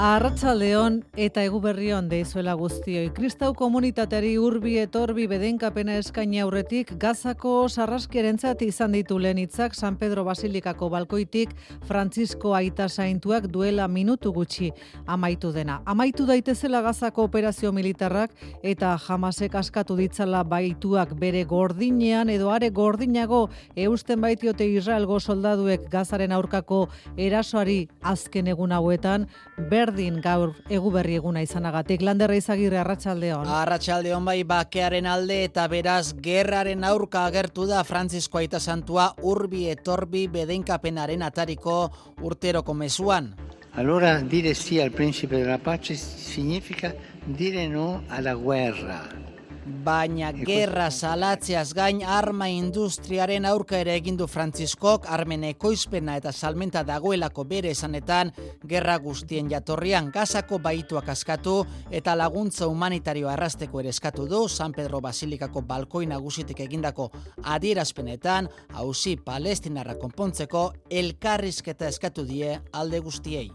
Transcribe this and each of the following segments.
Arratsaldeon eta eguberrion deizuela guztioi. Kristau komunitateari urbi etorbi bedenkapena eskaini aurretik Gazako sarraskierentzat izan ditu lehen hitzak San Pedro Basilikako balkoitik Francisco Aita Saintuak duela minutu gutxi amaitu dena. Amaitu daitezela Gazako operazio militarrak eta jamasek askatu ditzala baituak bere gordinean edo are gordinago eusten baitiote Israelgo soldaduek Gazaren aurkako erasoari azken egun hauetan ber berdin gaur eguberri eguna izanagatik. Landerra izagirre arratsaldeon. Arratsaldeon bai bakearen alde eta beraz gerraren aurka agertu da Francisco Aita Santua urbi etorbi bedenkapenaren atariko urteroko mezuan. Allora dire sì al principe della pace significa dire no alla guerra baina gerra salatzeaz gain arma industriaren aurka ere egin du Frantziskok armen ekoizpena eta salmenta dagoelako bere esanetan gerra guztien jatorrian gazako baituak askatu eta laguntza humanitario arrasteko ere eskatu du San Pedro Basilikako balkoi nagusitik egindako adierazpenetan hausi palestinarra konpontzeko elkarrizketa eskatu die alde guztiei.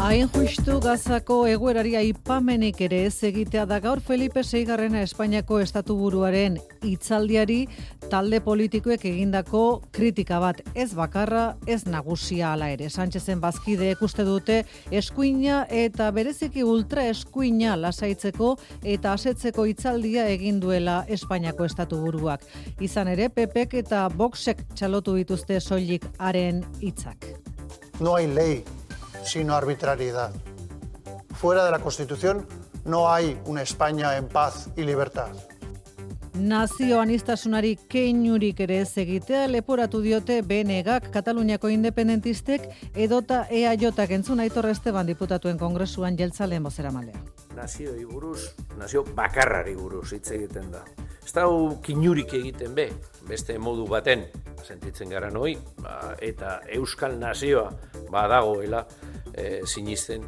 Hain justu gazako eguerari aipamenik ere ez egitea da gaur Felipe Seigarrena Espainiako estatu buruaren itzaldiari talde politikoek egindako kritika bat ez bakarra ez nagusia ala ere. Sánchezen bazkide ikuste dute eskuina eta bereziki ultra eskuina lasaitzeko eta asetzeko itzaldia egin duela Espainiako estatu buruak. Izan ere Pepek eta Voxek txalotu dituzte soilik haren hitzak. No hay ley sino arbitrariedad. Fuera de la Constitución no hay una España en paz y libertad. Nazio anistasunari keinurik ere ez egitea leporatu diote BNGak Kataluniako independentistek edota EAJak entzun aitor Esteban diputatuen kongresuan jeltzale bozera malea. Nazio buruz, nazio bakarrari buruz hitz egiten da. Ez da kinurik egiten be, beste modu baten, sentitzen gara noi, ba, eta Euskal Nazioa badagoela, e, sinisten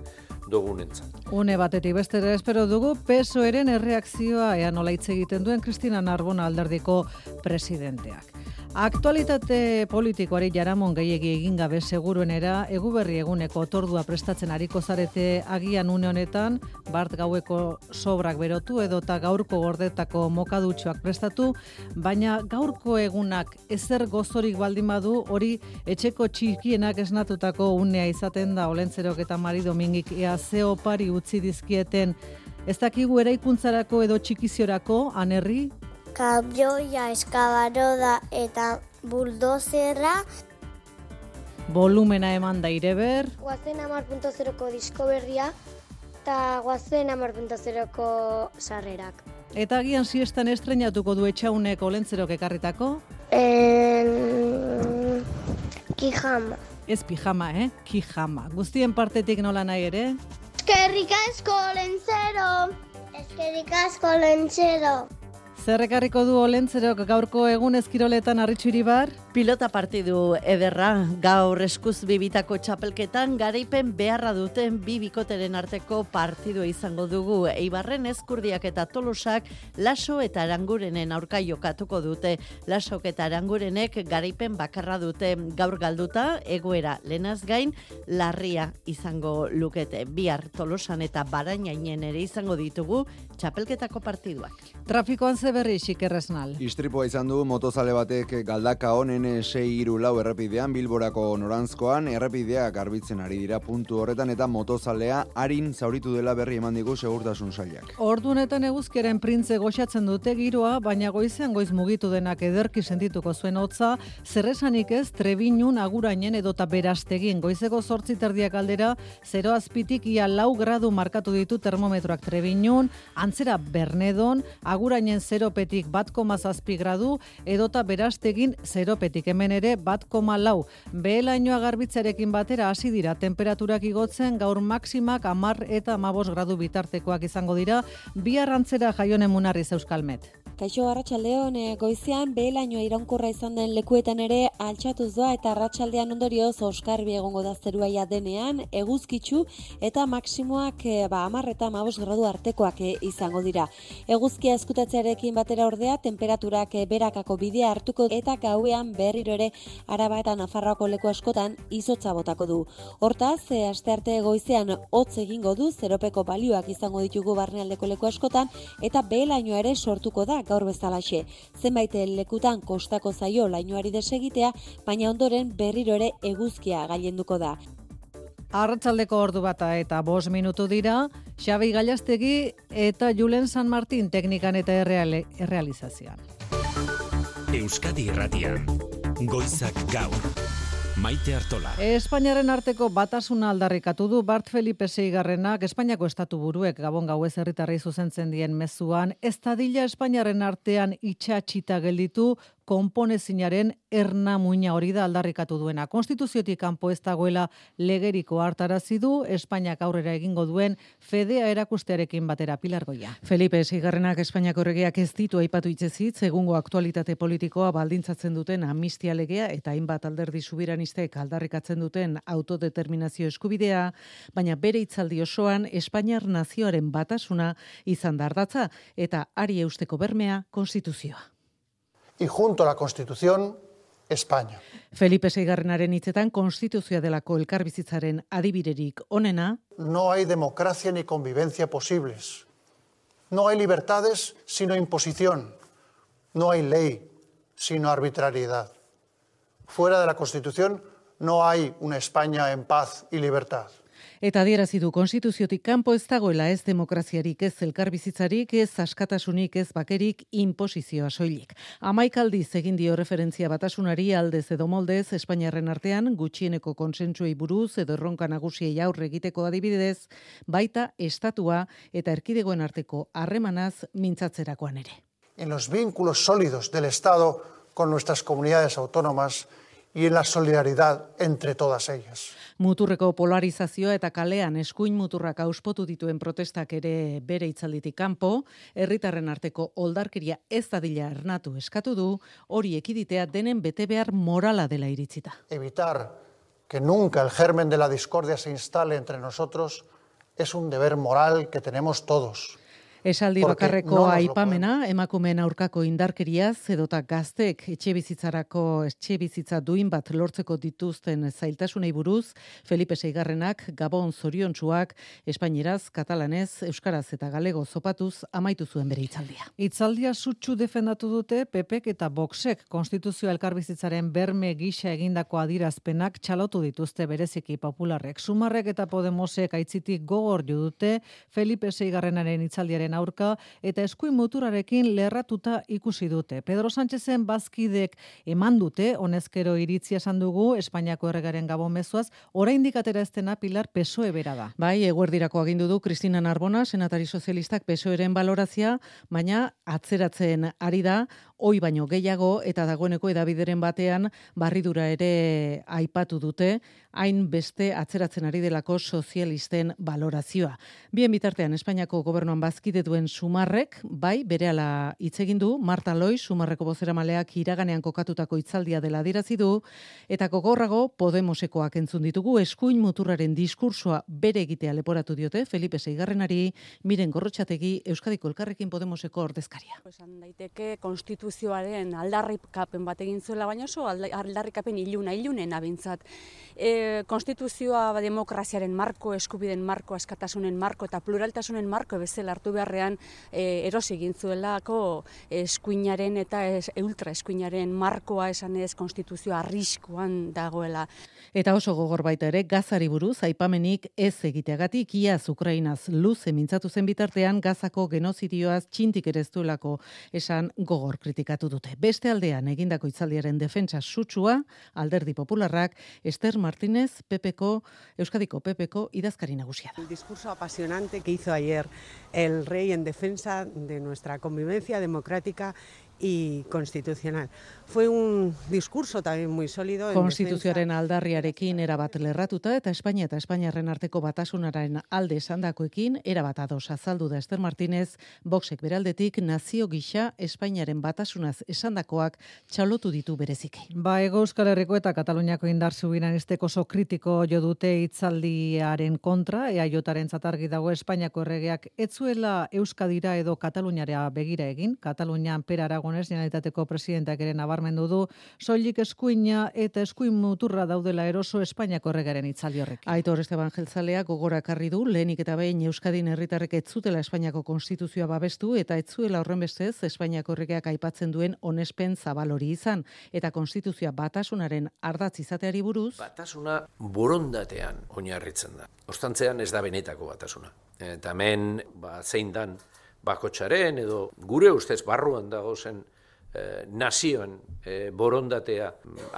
dugunentzat. Une batetik bestera espero dugu PSOEren erreakzioa ea nola hitz egiten duen Kristina Narbona alderdiko presidenteak. Aktualitate politikoari jaramon gehiegi egin gabe seguruenera eguberri eguneko tordua prestatzen ariko zarete agian une honetan bart gaueko sobrak berotu edota gaurko gordetako mokadutxoak prestatu, baina gaurko egunak ezer gozorik baldin badu hori etxeko txikienak esnatutako unea izaten da olentzerok eta mari domingik ea zeo pari utzi dizkieten ez dakigu eraikuntzarako edo txikiziorako anerri kabioia eskabaroda eta buldozerra. Volumena eman da ireber. Guazen amar zeroko disko berria eta guazen amar zeroko sarrerak. Eta agian siestan estrenatuko du etxaunek olentzerok ekarritako? En... Kijama. Ez pijama, eh? Kijama. Guztien partetik nola nahi ere? Eskerrik asko olentzero! Eskerrik asko olentzero! Zerrekarriko du olentzerok gaurko egun ezkiroletan arritxuri bar? Pilota partidu ederra, gaur eskuz bibitako txapelketan, garaipen beharra duten bi bikoteren arteko partidu izango dugu. Eibarren ezkurdiak eta tolosak laso eta arangurenen aurka jokatuko dute. Lasok eta arangurenek garaipen bakarra dute gaur galduta, egoera lenaz gain, larria izango lukete. Bihar tolosan eta barainainen ere izango ditugu txapelketako partiduak. Trafikoan ze berri xikerresnal. Istripoa izan du motozale batek galdaka honen 6 lau errepidean Bilborako norantzkoan errepidea garbitzen ari dira puntu horretan eta motozalea harin zauritu dela berri eman digu segurtasun sailak. Ordunetan eguzkeren printze goxatzen dute giroa, baina goizean goiz mugitu denak ederki sentituko zuen hotza, zerresanik ez trebinun agurainen edota berastegin goizeko sortzi terdiak aldera, zero azpitik ia lau gradu markatu ditu termometroak trebinun, antzera bernedon, agurainen zeropetik bat komazazpi gradu, edota berastegin zeropetik hemen ere bat koma lau. Behelainoa garbitzarekin batera hasi dira temperaturak igotzen gaur maksimak amar eta amabos gradu bitartekoak izango dira, bi arrantzera jaionen munarriz euskalmet. Kaixo Arratsaldeon e, goizean behelainoa iraunkorra izan den lekuetan ere altxatuz doa eta Arratsaldean ondorioz oskarbi egongo da zeruaia denean eguzkitzu eta maksimoak e, ba 10 eta 15 gradu artekoak e, izango dira. Eguzkia eskutatzearekin batera ordea temperaturak e, berakako bidea hartuko eta gauean berriro ere Araba eta Nafarroako leku askotan izotza botako du. Hortaz, e, astearte goizean hotz egingo du zeropeko balioak izango ditugu barnealdeko leku askotan eta behelainoa ere sortuko da gaur bezalaxe. Zenbait lekutan kostako zaio lainoari desegitea, baina ondoren berriro ere eguzkia gailenduko da. Arratsaldeko ordu bata eta bos minutu dira, Xabi Gallastegi eta Julen San Martin teknikan eta erreale, errealizazioan. Euskadi Irratian, Goizak Gaur. Maite Artola. Espainiaren arteko batasuna aldarrikatu du Bart Felipe Seigarrenak Espainiako estatu buruek gabon gauez herritarrei zuzentzen dien mezuan, ez dadila Espainiaren artean itxatxita gelditu konponezinaren erna muina hori da aldarrikatu duena. Konstituziotik kanpo ez dagoela legeriko hartarazi du Espainiak aurrera egingo duen fedea erakustearekin batera pilargoia. Felipe Sigarrenak Espainiako regeak ez ditu aipatu itzezit, egungo aktualitate politikoa baldintzatzen duten amnistia legea eta hainbat alderdi subiranistek aldarrikatzen duten autodeterminazio eskubidea, baina bere itzaldi osoan Espainiar nazioaren batasuna izan dardatza eta ari eusteko bermea konstituzioa y junto a la Constitución, España. Felipe Seigarrenaren hitzetan konstituzioa delako elkarbizitzaren adibirerik onena. No hay democracia ni convivencia posibles. No hay libertades sino imposición. No hay ley sino arbitrariedad. Fuera de la Constitución no hay una España en paz y libertad. Eta adierazi du konstituziotik kanpo ez dagoela ez demokraziarik, ez elkarbizitzarik, ez askatasunik, ez bakerik, imposizioa soilik. Amaikaldi egin dio referentzia batasunari aldez edo moldez Espainiarren artean gutxieneko konsentsuei buruz edo erronka nagusiei aurre egiteko adibidez, baita estatua eta erkidegoen arteko harremanaz mintzatzerakoan ere. En los vínculos sólidos del Estado con nuestras comunidades autónomas y en la solidaridad entre todas ellas. Muturreko polarizazioa eta kalean eskuin muturrak auspotu dituen protestak ere bere itzalditik kanpo, herritarren arteko oldarkeria ez dadila ernatu eskatu du, hori ekiditea denen bete behar morala dela iritzita. Evitar que nunca el germen de la discordia se instale entre nosotros es un deber moral que tenemos todos. Esaldi bakarreko no aipamena, emakumeen aurkako indarkeria, zedota gaztek etxe bizitzarako etxe bizitza duin bat lortzeko dituzten zailtasunei buruz, Felipe Seigarrenak, Gabon zoriontsuak, Espainieraz, Katalanez, Euskaraz eta Galego zopatuz amaitu zuen bere itzaldia. Itzaldia sutsu defendatu dute Pepek eta Boxek konstituzio elkarbizitzaren berme gisa egindako adirazpenak txalotu dituzte bereziki popularrek. Sumarrek eta Podemosek aitzitik gogor jo dute Felipe Seigarrenaren itzaldiaren aurka eta eskuin moturarekin lerratuta ikusi dute. Pedro Sánchezen bazkidek eman dute, honezkero iritzia esan dugu, Espainiako erregaren gabon mezuaz, oraindik atera estena Pilar Pesoe bera da. Bai, eguerdirako agindu du Cristina Narbona, senatari sozialistak Pesoeren balorazia, baina atzeratzen ari da, oi baino gehiago eta dagoeneko edabideren batean barridura ere aipatu dute, hain beste atzeratzen ari delako sozialisten balorazioa. Bien bitartean Espainiako gobernuan bazkide duen sumarrek, bai, berehala hitz egin du, Marta Loi, sumarreko bozera maleak iraganean kokatutako itzaldia dela dirazi du, eta gogorrago Podemosekoak entzun ditugu eskuin muturraren diskursoa bere egitea leporatu diote, Felipe Seigarrenari, miren gorrotxategi Euskadiko Elkarrekin Podemoseko ordezkaria. Esan daiteke konstituzioaren aldarrikapen bat egin zuela, baina oso aldarrikapen iluna, ilunen abintzat. E, konstituzioa demokraziaren marko, eskubiden marko, askatasunen marko eta pluraltasunen marko bezala hartu beharrean e, erosi egin zuelako eskuinaren eta es, ultra eskuinaren markoa esan ez konstituzioa arriskuan dagoela. Eta oso gogor baita ere, gazari buruz, aipamenik ez egiteagatik, iaz Ukrainaz luze mintzatu zen bitartean, gazako genozidioaz txintik ere esan gogor kritikatu dute. Beste aldean egindako itzaldiaren defentsa sutsua, alderdi popularrak, Ester Martínez, Pepeko, Euskadiko Pepeko, idazkari nagusia El discurso apasionante que hizo ayer el rey en defensa de nuestra convivencia democrática y constitucional. Fue un discurso también muy sólido. Konstituzioaren aldarriarekin erabat lerratuta eta Espainia eta Espainiarren arteko batasunaren alde esandakoekin erabat ados azaldu da Ester Martínez, Voxek beraldetik nazio gisa Espainiaren batasunaz esandakoak txalotu ditu bereziki. Ba, ego Euskal Herriko eta Kataluniako indar zubiran izteko oso kritiko jo dute itzaldiaren kontra, ea jotaren zatargi dago Espainiako erregeak etzuela Euskadira edo Kataluniarea begira egin, Katalunian Per Aragones, Generalitateko presidentak ere nabarmendu du, soilik eskuina eta eskuin muturra daudela eroso Espainiako erregaren itzaldi horrek. Aitor Esteban Jeltzalea gogora karri du, lehenik eta behin Euskadin herritarrek etzutela Espainiako konstituzioa babestu eta etzuela horren bestez Espainiako erregeak aipatzen duen onespen zabal hori izan eta konstituzioa batasunaren ardatz izateari buruz batasuna borondatean oinarritzen da. Ostantzean ez da benetako batasuna. Eta hemen ba, zein dan bakotxaren edo gure ustez barruan dago zen eh, nazioen eh, borondatea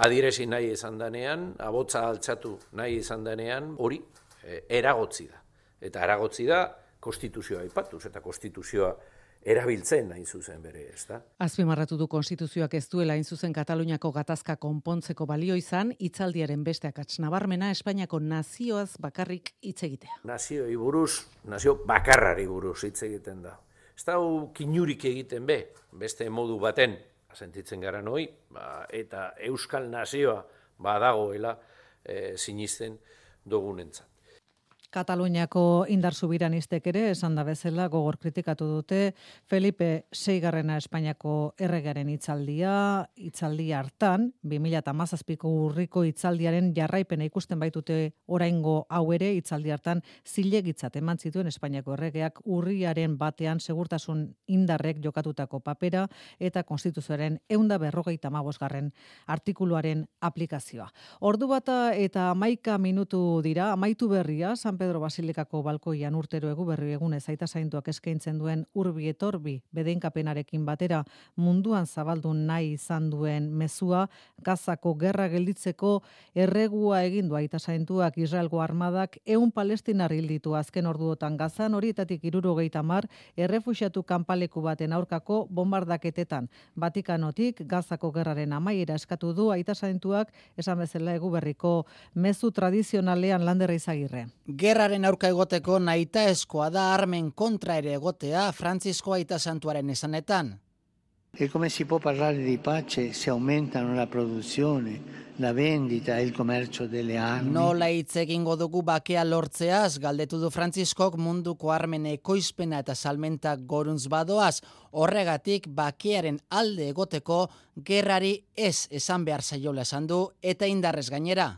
adiresi nahi izan danean, abotza altzatu nahi izan danean, hori eh, eragotzi da. Eta eragotzi da konstituzioa aipatuz eta konstituzioa erabiltzen hain zuzen bere, ez da? Azpimarratu du konstituzioak ez duela hain zuzen Kataluniako gatazka konpontzeko balio izan, itzaldiaren besteak nabarmena Espainiako nazioaz bakarrik hitz egitea. Nazio buruz, nazio bakarrari buruz hitz egiten da. Ez da kinurik egiten be, beste modu baten, sentitzen gara noi, ba, eta Euskal Nazioa badagoela e, sinisten dugunentzat. Kataluniako indar subiranistek ere esan da bezala gogor kritikatu dute Felipe Seigarrena Espainiako erregaren itzaldia, itzaldi hartan 2017ko urriko itzaldiaren jarraipena ikusten baitute oraingo hau ere itzaldi hartan zilegitzat eman zituen Espainiako erregeak urriaren batean segurtasun indarrek jokatutako papera eta konstituzioaren eunda berrogeita garren artikuluaren aplikazioa. Ordu bata eta amaika minutu dira, amaitu berria, San Pedro Basilikako balkoian urtero egu berri egunez aita zaintuak eskaintzen duen urbi etorbi bedeinkapenarekin batera munduan zabaldun nahi izan duen mezua gazako gerra gelditzeko erregua egin du aita zaintuak Israelgo armadak eun palestinar hilditu azken orduotan gazan horietatik irurogeita mar errefusiatu kanpaleku baten aurkako bombardaketetan. Vatikanotik gazako gerraren amaiera eskatu du aita zaintuak esan bezala egu berriko mezu tradizionalean landerra izagirre gerraren aurka egoteko naita eskoa da armen kontra ere egotea Frantzisko aita santuaren esanetan. E come si può parlare di pace se aumentano la produzione, la vendita e il commercio delle armi? Nola hitz egingo dugu bakea lortzeaz, galdetu du Frantziskok munduko armen ekoizpena eta salmenta goruntz badoaz, horregatik bakearen alde egoteko gerrari ez esan behar zaiola esan du eta indarrez gainera.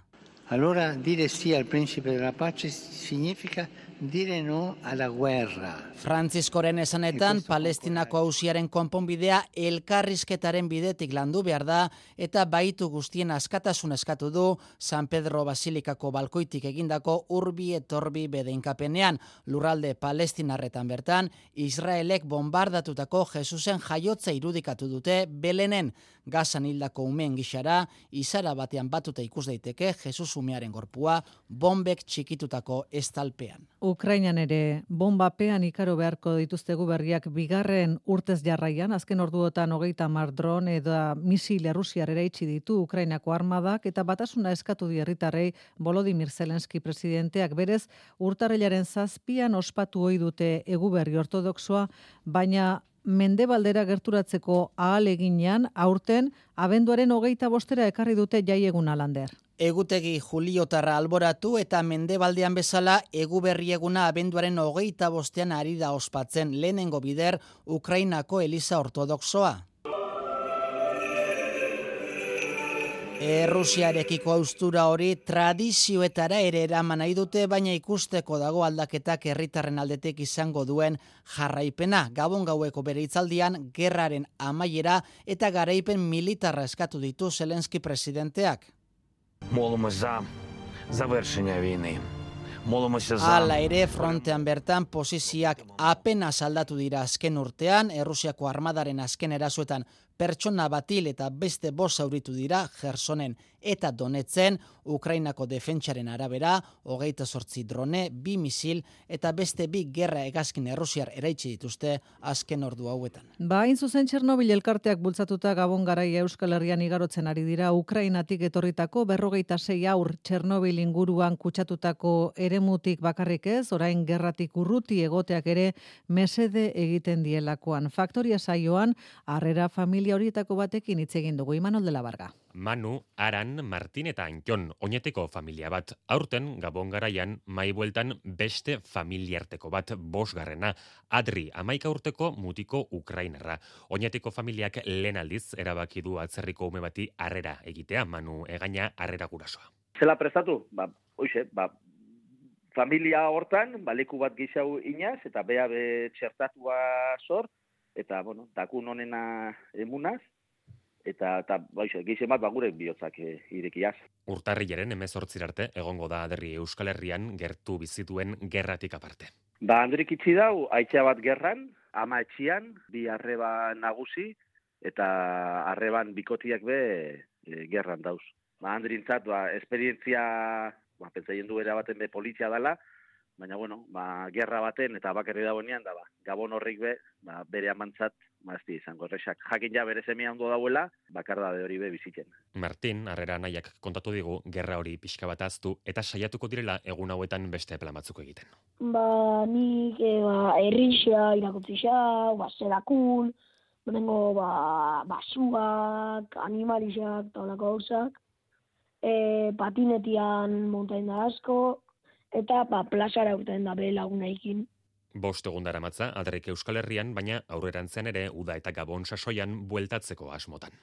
Allora dire sì al principe della pace significa dire no alla guerra. Frantziskoren esanetan, palestinako hausiaren konponbidea elkarrizketaren bidetik landu behar da eta baitu guztien askatasun eskatu du San Pedro Basilikako balkoitik egindako urbi etorbi bedeinkapenean lurralde palestinarretan bertan, Israelek bombardatutako Jesusen jaiotza irudikatu dute belenen gazan hildako umeen gixara, izara batean batuta ikus daiteke Jesus umearen gorpua bombek txikitutako estalpean. Ukrainan ere bombapean ikaro beharko dituztegu berriak bigarren urtez jarraian, azken orduotan hogeita mar dron edo misil errusiar ere itxi ditu Ukrainako armadak eta batasuna eskatu di herritarrei Volodymyr Zelensky presidenteak berez urtarrilaren zazpian ospatu ohi dute eguberri ortodoxoa, baina mendebaldera gerturatzeko ahal eginean aurten abenduaren hogeita bostera ekarri dute jaiegun alander. Egutegi Juliotarra alboratu eta mendebaldean bezala egu berri eguna abenduaren hogeita bostean ari da ospatzen lehenengo bider Ukrainako Eliza Ortodoxoa. E, Rusiarekiko austura hori tradizioetara ere eraman nahi dute, baina ikusteko dago aldaketak herritarren aldetek izango duen jarraipena. Gabon gaueko bere itzaldian, gerraren amaiera eta garaipen militarra eskatu ditu Zelenski presidenteak. Molumo za, zabertsenia bini. Hala ere, frontean bertan posiziak apenas aldatu dira azken urtean, Errusiako armadaren azken erasuetan pertsona batil eta beste bost zauritu dira Gersonen eta Donetzen, Ukrainako defentsaren arabera, hogeita sortzi drone, bi misil eta beste bi gerra egazkin errusiar eraitsi dituzte azken ordu hauetan. Ba, zuzen Txernobil elkarteak bultzatuta Gabon garaia Euskal Herrian igarotzen ari dira Ukrainatik etorritako berrogeita sei aur Txernobil inguruan kutsatutako eremutik bakarrik ez, orain gerratik urruti egoteak ere mesede egiten dielakoan. Faktoria saioan, harrera familia horietako batekin hitz egin dugu Imanol de la Barga. Manu, Aran, Martin eta Antion, oineteko familia bat. Aurten, Gabon garaian, mai bueltan beste familiarteko bat, bosgarrena. Adri, amaika urteko mutiko Ukrainerra. Oineteko familiak lehen aldiz, erabaki du atzerriko ume bati harrera egitea, Manu, egaina harrera gurasoa. Zela prestatu, ba, oixe, ba, familia hortan, baleku bat gizau inaz, eta bea be txertatua zor, eta, bueno, takun honena emunaz, eta eta baixe gize bat ba gure bihotzak e, irekiaz. Urtarrilaren 18 arte egongo da aderri Euskal Herrian gertu bizituen gerratik aparte. Ba Andrik itzi dau aitza bat gerran, ama etxian, bi arreba nagusi eta arreban bikotiak be e, gerran dauz. Ba Andrintzat ba esperientzia ba pentsaien du era baten be polizia dela, baina bueno, ba, gerra baten eta bakarri dagoenean da ba, Gabon horrik be, ba, bere amantzat mazti izango erresak. Jakin ja bere semia ondo dauela, bakar da hori be bizitzen. Martin, harrera nahiak kontatu digu, gerra hori pixka bat aztu, eta saiatuko direla egun hauetan beste plan batzuk egiten. Ba, nik, e, ba, errixia, irakutzisa, ba, zerakun, benengo, ba, basuak, animalizak, taulako hausak, e, patinetian montain da asko, eta ba, plazara urten da bere lagunaikin. Bost egun dara matza, alderrik Euskal Herrian, baina aurrerantzean ere uda eta gabon sasoian bueltatzeko asmotan.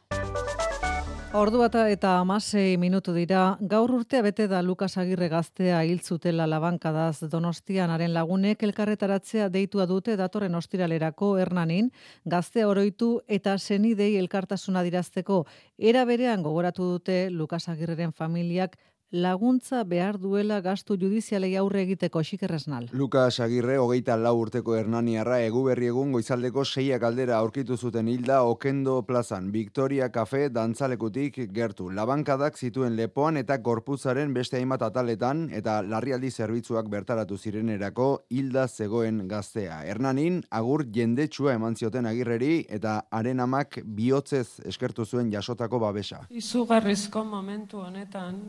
Ordu bata eta amasei minutu dira, gaur urtea bete da Lukas Agirre gaztea hiltzutela labankadaz donostian haren lagunek elkarretaratzea deitua dute datorren ostiralerako hernanin, gaztea oroitu eta senidei elkartasuna dirazteko, era berean gogoratu dute Lukas Agirreren familiak laguntza behar duela gastu judizialei aurre egiteko xikerresnal. Lukas Agirre, hogeita lau urteko Hernaniarra, egu berri egun goizaldeko seiak aldera aurkitu zuten hilda Okendo plazan, Victoria Cafe dantzalekutik gertu. Labankadak zituen lepoan eta korpuzaren beste hainbat ataletan eta larrialdi zerbitzuak bertaratu zirenerako hilda zegoen gaztea. Hernanin, agur jendetsua eman zioten agirreri eta haren amak bihotzez eskertu zuen jasotako babesa. Izugarrizko momentu honetan,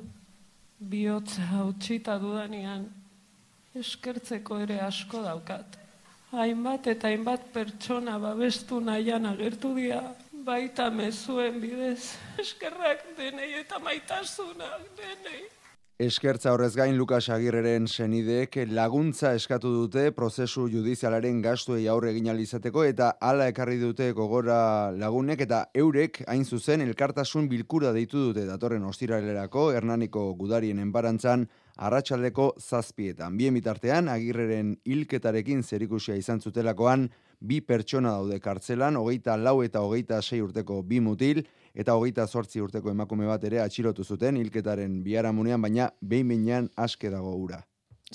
bihotza hautsita dudanean eskertzeko ere asko daukat. Hainbat eta hainbat pertsona babestu nahian agertu dira, baita mezuen bidez, eskerrak denei eta maitasunak denei. Eskertza horrez gain Lukas Agirreren senideek laguntza eskatu dute prozesu judizialaren gastuei aurre egin alizateko eta hala ekarri dute gogora lagunek eta eurek hain zuzen elkartasun bilkura deitu dute datorren ostiralerako Hernaniko gudarien enbarantzan arratsaldeko zazpietan. Bien bitartean Agirreren hilketarekin zerikusia izan zutelakoan bi pertsona daude kartzelan, hogeita lau eta hogeita sei urteko bi mutil, eta hogeita sortzi urteko emakume bat ere atxilotu zuten, hilketaren biharamunean, baina behin behinean aske dago ura.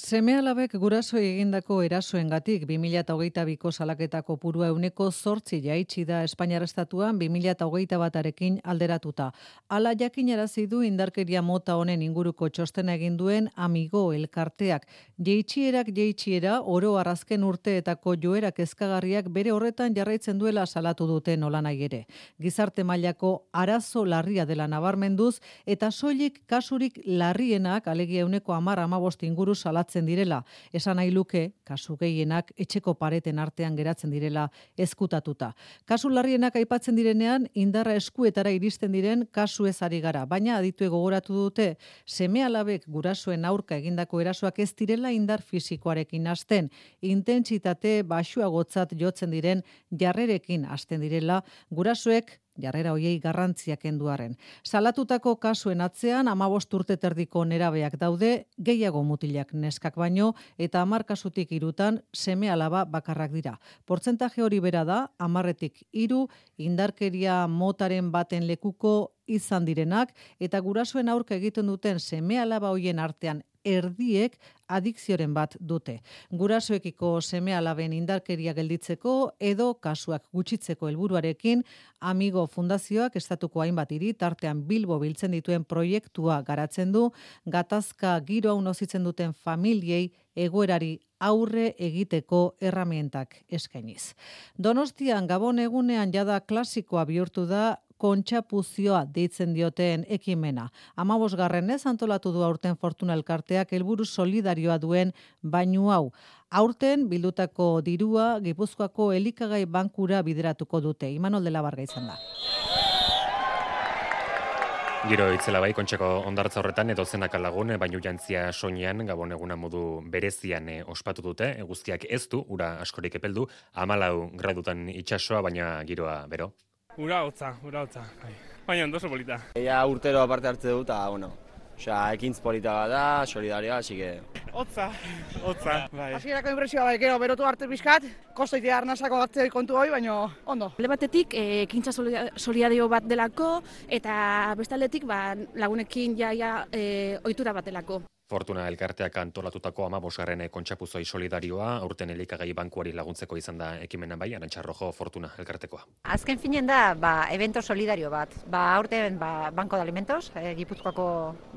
Seme alabek guraso egindako erasoengatik 2022ko salaketako purua euneko zortzi jaitsi da Espainiar Estatuan 2022 batarekin alderatuta. Ala jakinarazi du indarkeria mota honen inguruko txostena egin duen amigo elkarteak. Jeitxierak jeitxiera oro arrazken urteetako joerak ezkagarriak bere horretan jarraitzen duela salatu dute nola ere. Gizarte mailako arazo larria dela nabarmenduz eta soilik kasurik larrienak alegia euneko amar amabost inguru salatzen salatzen direla, esan nahi luke, kasu gehienak etxeko pareten artean geratzen direla ezkutatuta. Kasu larrienak aipatzen direnean, indarra eskuetara iristen diren kasu ezari gara, baina aditu gogoratu dute, seme alabek gurasoen aurka egindako erasoak ez direla indar fisikoarekin hasten, intentsitate basuagotzat jotzen diren jarrerekin hasten direla, gurasoek jarrera hoiei garrantzia kenduaren. Salatutako kasuen atzean 15 urte terdiko nerabeak daude, gehiago mutilak neskak baino eta 10 kasutik irutan seme alaba bakarrak dira. Portzentaje hori bera da 10etik 3 indarkeria motaren baten lekuko izan direnak eta gurasoen aurka egiten duten seme alaba hoien artean erdiek adikzioren bat dute. Gurasoekiko seme alaben indarkeria gelditzeko edo kasuak gutxitzeko helburuarekin Amigo Fundazioak estatuko hainbat hiri tartean Bilbo biltzen dituen proiektua garatzen du gatazka giro hau nozitzen duten familiei egoerari aurre egiteko erramientak eskainiz. Donostian Gabon egunean jada klasikoa bihurtu da kontxapuzioa deitzen dioten ekimena. Amabos garrenez antolatu du aurten Fortuna Elkarteak helburu solidarioa duen bainu hau. Aurten bildutako dirua Gipuzkoako elikagai bankura bideratuko dute. Imanol dela barga izan da. Giro itzela bai, kontxeko ondartza horretan, edo zenak alagun, baino jantzia soinean, gabon eguna modu berezian e, ospatu dute, eguzkiak ez du, ura askorik epeldu, amalau gradutan itxasoa, baina giroa bero. Ura hotza, ura hotza. Bai. Baina ondo polita. Ea urtero aparte hartze dut, eta, bueno, Osea, ekintz polita da, solidaria, así que... Otza, otza, bai. Hasierako impresioa bai, gero berotu arte bizkat, kostoitea arnasako hartze kontu hori, baina ondo. Le batetik, e, ekintza solidario bat delako, eta bestaldetik, ba, lagunekin jaia e, ohitura bat delako. Fortuna elkarteak antolatutako ama bosgarren kontxapuzoi solidarioa, aurten elikagai bankuari laguntzeko izan da ekimena bai, arantxarrojo Fortuna elkartekoa. Azken finen da, ba, evento solidario bat. Ba, aurten ba, Banko de Alimentos, e, Gipuzkoako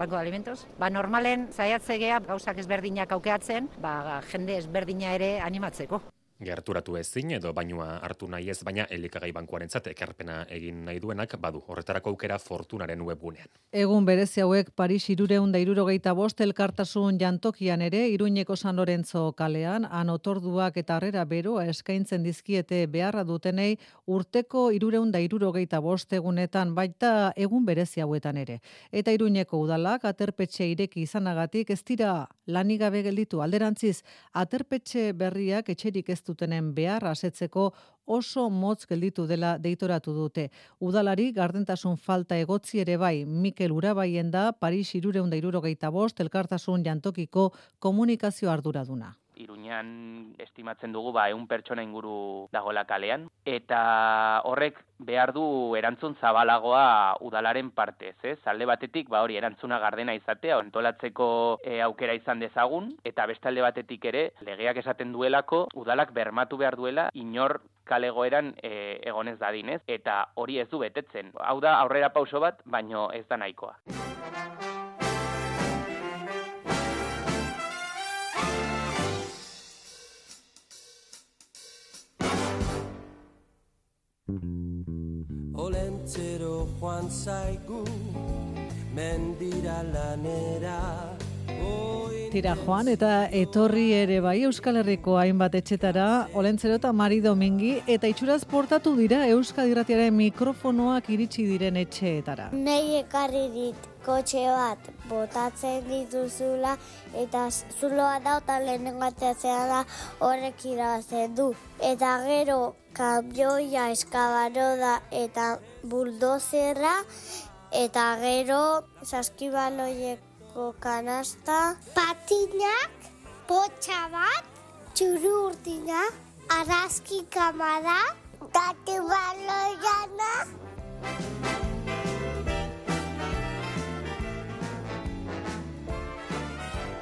Banko de Alimentos. Ba, normalen zaiatzegea gauzak ezberdinak aukeatzen, ba, jende ezberdina ere animatzeko gerturatu ezin edo bainua hartu nahi ez, baina elikagai bankuarentzat ekarpena egin nahi duenak badu. Horretarako aukera fortunaren webgunean. Egun berezi hauek Paris irureun da irurogeita bost elkartasun jantokian ere, iruñeko San Lorenzo kalean, anotorduak eta harrera beroa eskaintzen dizkiete beharra dutenei urteko irureun da irurogeita bost egunetan baita egun berezi hauetan ere. Eta iruñeko udalak aterpetxe ireki izanagatik ez dira lanigabe gelditu alderantziz aterpetxe berriak etxerik ez zutenen behar asetzeko oso motz gelditu dela deitoratu dute. Udalari gardentasun falta egotzi ere bai Mikel Urabaien da Paris irureunda irurogeita bost elkartasun jantokiko komunikazio arduraduna. Iruñan estimatzen dugu ba ehun pertsona inguru dagoela kalean eta horrek behar du erantzun zabalagoa udalaren partez, ez? Alde batetik ba hori erantzuna gardena izatea ontolatzeko e, aukera izan dezagun eta beste alde batetik ere legeak esaten duelako udalak bermatu behar duela inor kalegoeran e, egonez dadinez eta hori ez du betetzen. Hau da aurrera pauso bat, baino ez da nahikoa. Olentzero joan zaigu mendira lanera Tira joan eta etorri ere bai Euskal Herriko hainbat etxetara Olentzero eta Mari Domingi eta itxuraz portatu dira Euskal Irratiaren mikrofonoak iritsi diren etxeetara. Nei ekarri dit kotxe bat botatzen dituzula eta zuloa da eta lehenengo da horrek irabazen du. Eta gero kamioia eskabaroda eta buldozerra eta gero saskibaloiek kanasta, patinak, potxa bat, txuru urtina, arazki kamara, gatu baloiana.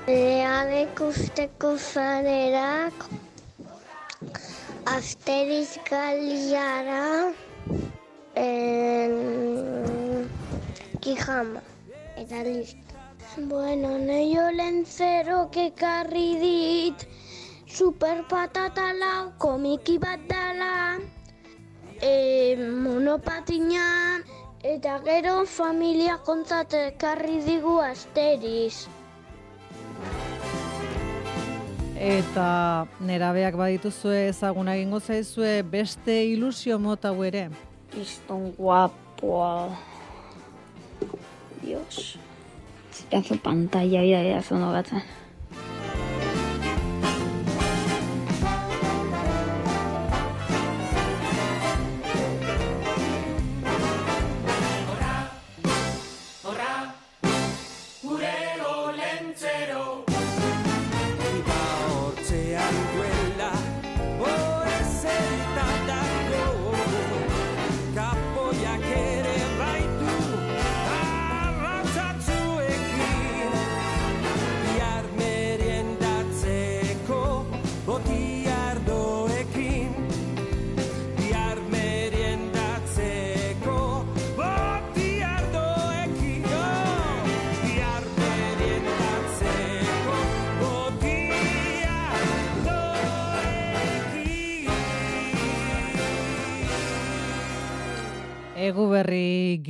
Lehan ikusteko zanerak, asteriz galiara, en... kijama, eta listo. Bueno, nahi olen zero kekarri dit, super patata lau, komiki bat dala, e, monopatina, eta gero familia kontzat ekarri digu asteriz. Eta nerabeak badituzue ezaguna egingo zaizue beste ilusio mota ere. Kriston guapoa. Dios. pedazo pantalla y ahí hace una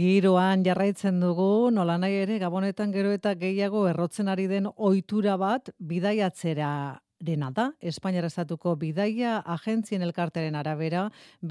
giroan jarraitzen dugu, nola nahi ere, gabonetan gero eta gehiago errotzen ari den ohitura bat bidaiatzera dena da, Espainiara estatuko bidaia agentzien elkarteren arabera,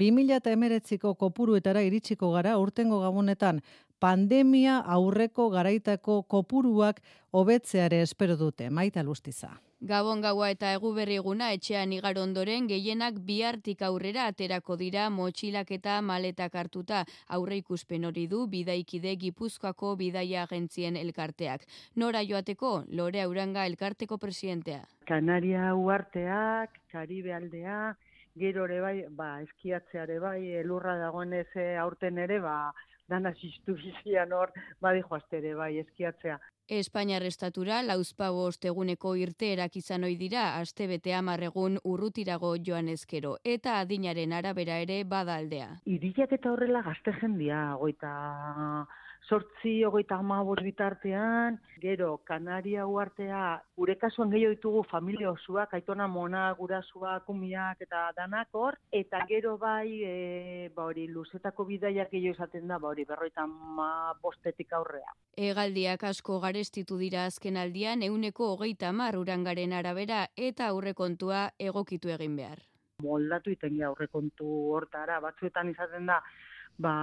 2000 eta emeretziko kopuruetara iritsiko gara urtengo gabonetan pandemia aurreko garaitako kopuruak hobetzeare espero dute, maita lustiza. Gabon gaua eta egu berriguna etxean igar ondoren gehienak bihartik aurrera aterako dira motxilak eta maletak hartuta aurre ikuspen hori du bidaikide gipuzkoako bidaia agentzien elkarteak. Nora joateko, lore auranga elkarteko presidentea. Kanaria uarteak, Karibe aldea, gero ere bai, ba, eskiatzeare bai, elurra dagoen ez aurten ere, ba, dana sistu bizian hor, badi joazte bai, eskiatzea. Espainiar estatura lauzpa bost eguneko irteerak izan ohi dira aste bete egun urrutirago joan ezkero eta adinaren arabera ere bada aldea. Irilak eta horrela gazte jendia, goita sortzi, ogeita amabos bitartean, gero, Kanaria uartea, gure kasuan gehiago ditugu familia osuak, aitona mona, gurasua, kumiak eta danak hor, eta gero bai, e, ba hori, luzetako bidaiak gehiago esaten da, ba hori, berroita ma bostetik aurrea. Egaldiak asko garestitu dira azken aldian, euneko hogeita mar urangaren arabera eta aurrekontua egokitu egin behar. Moldatu iten aurrekontu hortara, batzuetan izaten da, ba,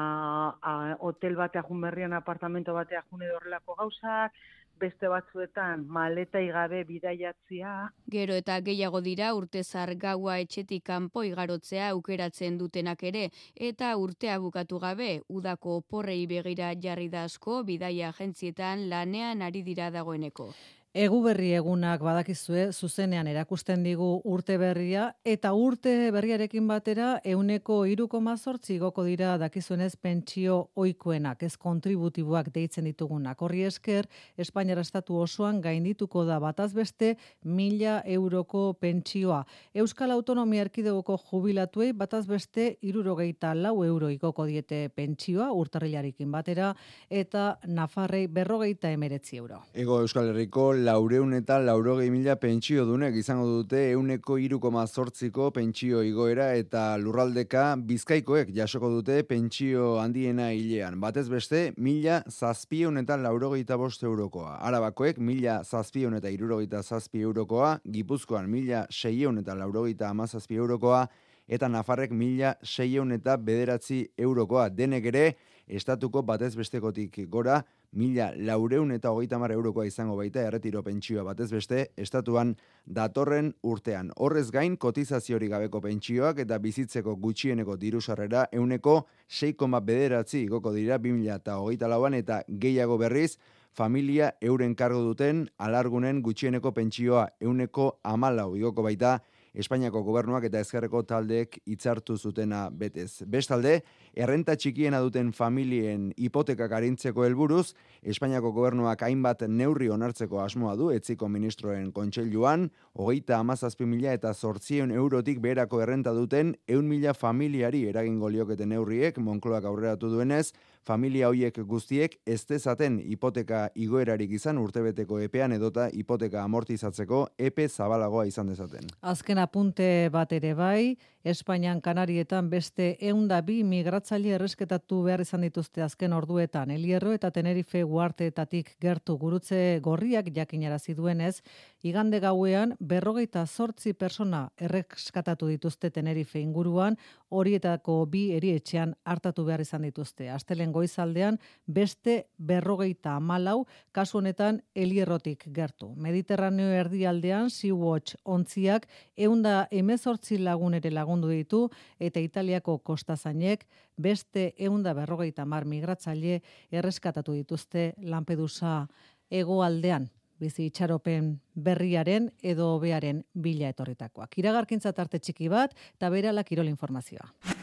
a, hotel batea jun berrian apartamento batea jun edo horrelako gauzak, beste batzuetan maleta igabe bidaiatzia. Gero eta gehiago dira urtezar gaua etxetik kanpo igarotzea aukeratzen dutenak ere, eta urtea bukatu gabe, udako porrei begira jarri da asko bidaia agentzietan lanean ari dira dagoeneko. Egu berri egunak badakizue zuzenean erakusten digu urte berria eta urte berriarekin batera euneko iruko mazortzi goko dira dakizuenez pentsio oikoenak, ez kontributiboak deitzen ditugunak. Horri esker, Espainiara estatu osoan gaindituko da bataz beste mila euroko pentsioa. Euskal Autonomia Erkidegoko jubilatuei bataz beste irurogeita lau euro ikoko diete pentsioa urtarrilarekin batera eta Nafarrei berrogeita emeretzi euro. Ego Euskal Herriko laureun eta laurogei mila pentsio dunek izango dute euneko irukoma zortziko pentsio igoera eta lurraldeka bizkaikoek jasoko dute pentsio handiena hilean. Batez beste, mila zazpion eta laurogeita bost eurokoa. Arabakoek mila zazpion eta irurogeita zazpi eurokoa, Gipuzkoan mila seion eta laurogeita amazazpi eurokoa, eta Nafarrek mila seion eta bederatzi eurokoa. Denek ere, estatuko batez bestekotik gora, mila laureun eta hogeita mar eurokoa izango baita erretiro pentsioa batez beste, estatuan datorren urtean. Horrez gain, kotizaziori gabeko pentsioak eta bizitzeko gutxieneko diru sarrera euneko 6,9 bederatzi igoko dira 2000 eta hogeita lauan eta gehiago berriz, familia euren kargo duten alargunen gutxieneko pentsioa euneko amalau igoko baita, Espainiako gobernuak eta ezkerreko taldeek hitzartu zutena betez. Bestalde, errenta txikiena duten familien hipotekak arintzeko helburuz, Espainiako gobernuak hainbat neurri onartzeko asmoa du etziko ministroen kontseiluan, hogeita amazazpi mila eta zortzion eurotik berako errenta duten eun mila familiari eragingo lioketen neurriek, Monkloak aurreratu duenez, familia hoiek guztiek ez dezaten hipoteka igoerarik izan urtebeteko epean edota hipoteka amortizatzeko epe zabalagoa izan dezaten. Azken apunte bat ere bai, Espainian Kanarietan beste eunda bi migratzaile erresketatu behar izan dituzte azken orduetan. Elierro eta Tenerife guarteetatik gertu gurutze gorriak jakinarazi duenez, igande gauean berrogeita zortzi persona erreskatatu dituzte Tenerife inguruan, horietako bi erietxean hartatu behar izan dituzte. Astelen goizaldean beste berrogeita malau, kasu honetan elierrotik gertu. Mediterraneo erdialdean Sea-Watch ontziak eunda emezortzi lagun ere lagun lagundu ditu eta Italiako kostazainek beste eunda berrogeita mar migratzaile erreskatatu dituzte Lampedusa egoaldean bizi itxaropen berriaren edo bearen bila etorritakoak. Iragarkintza tarte txiki bat eta berala kirol informazioa.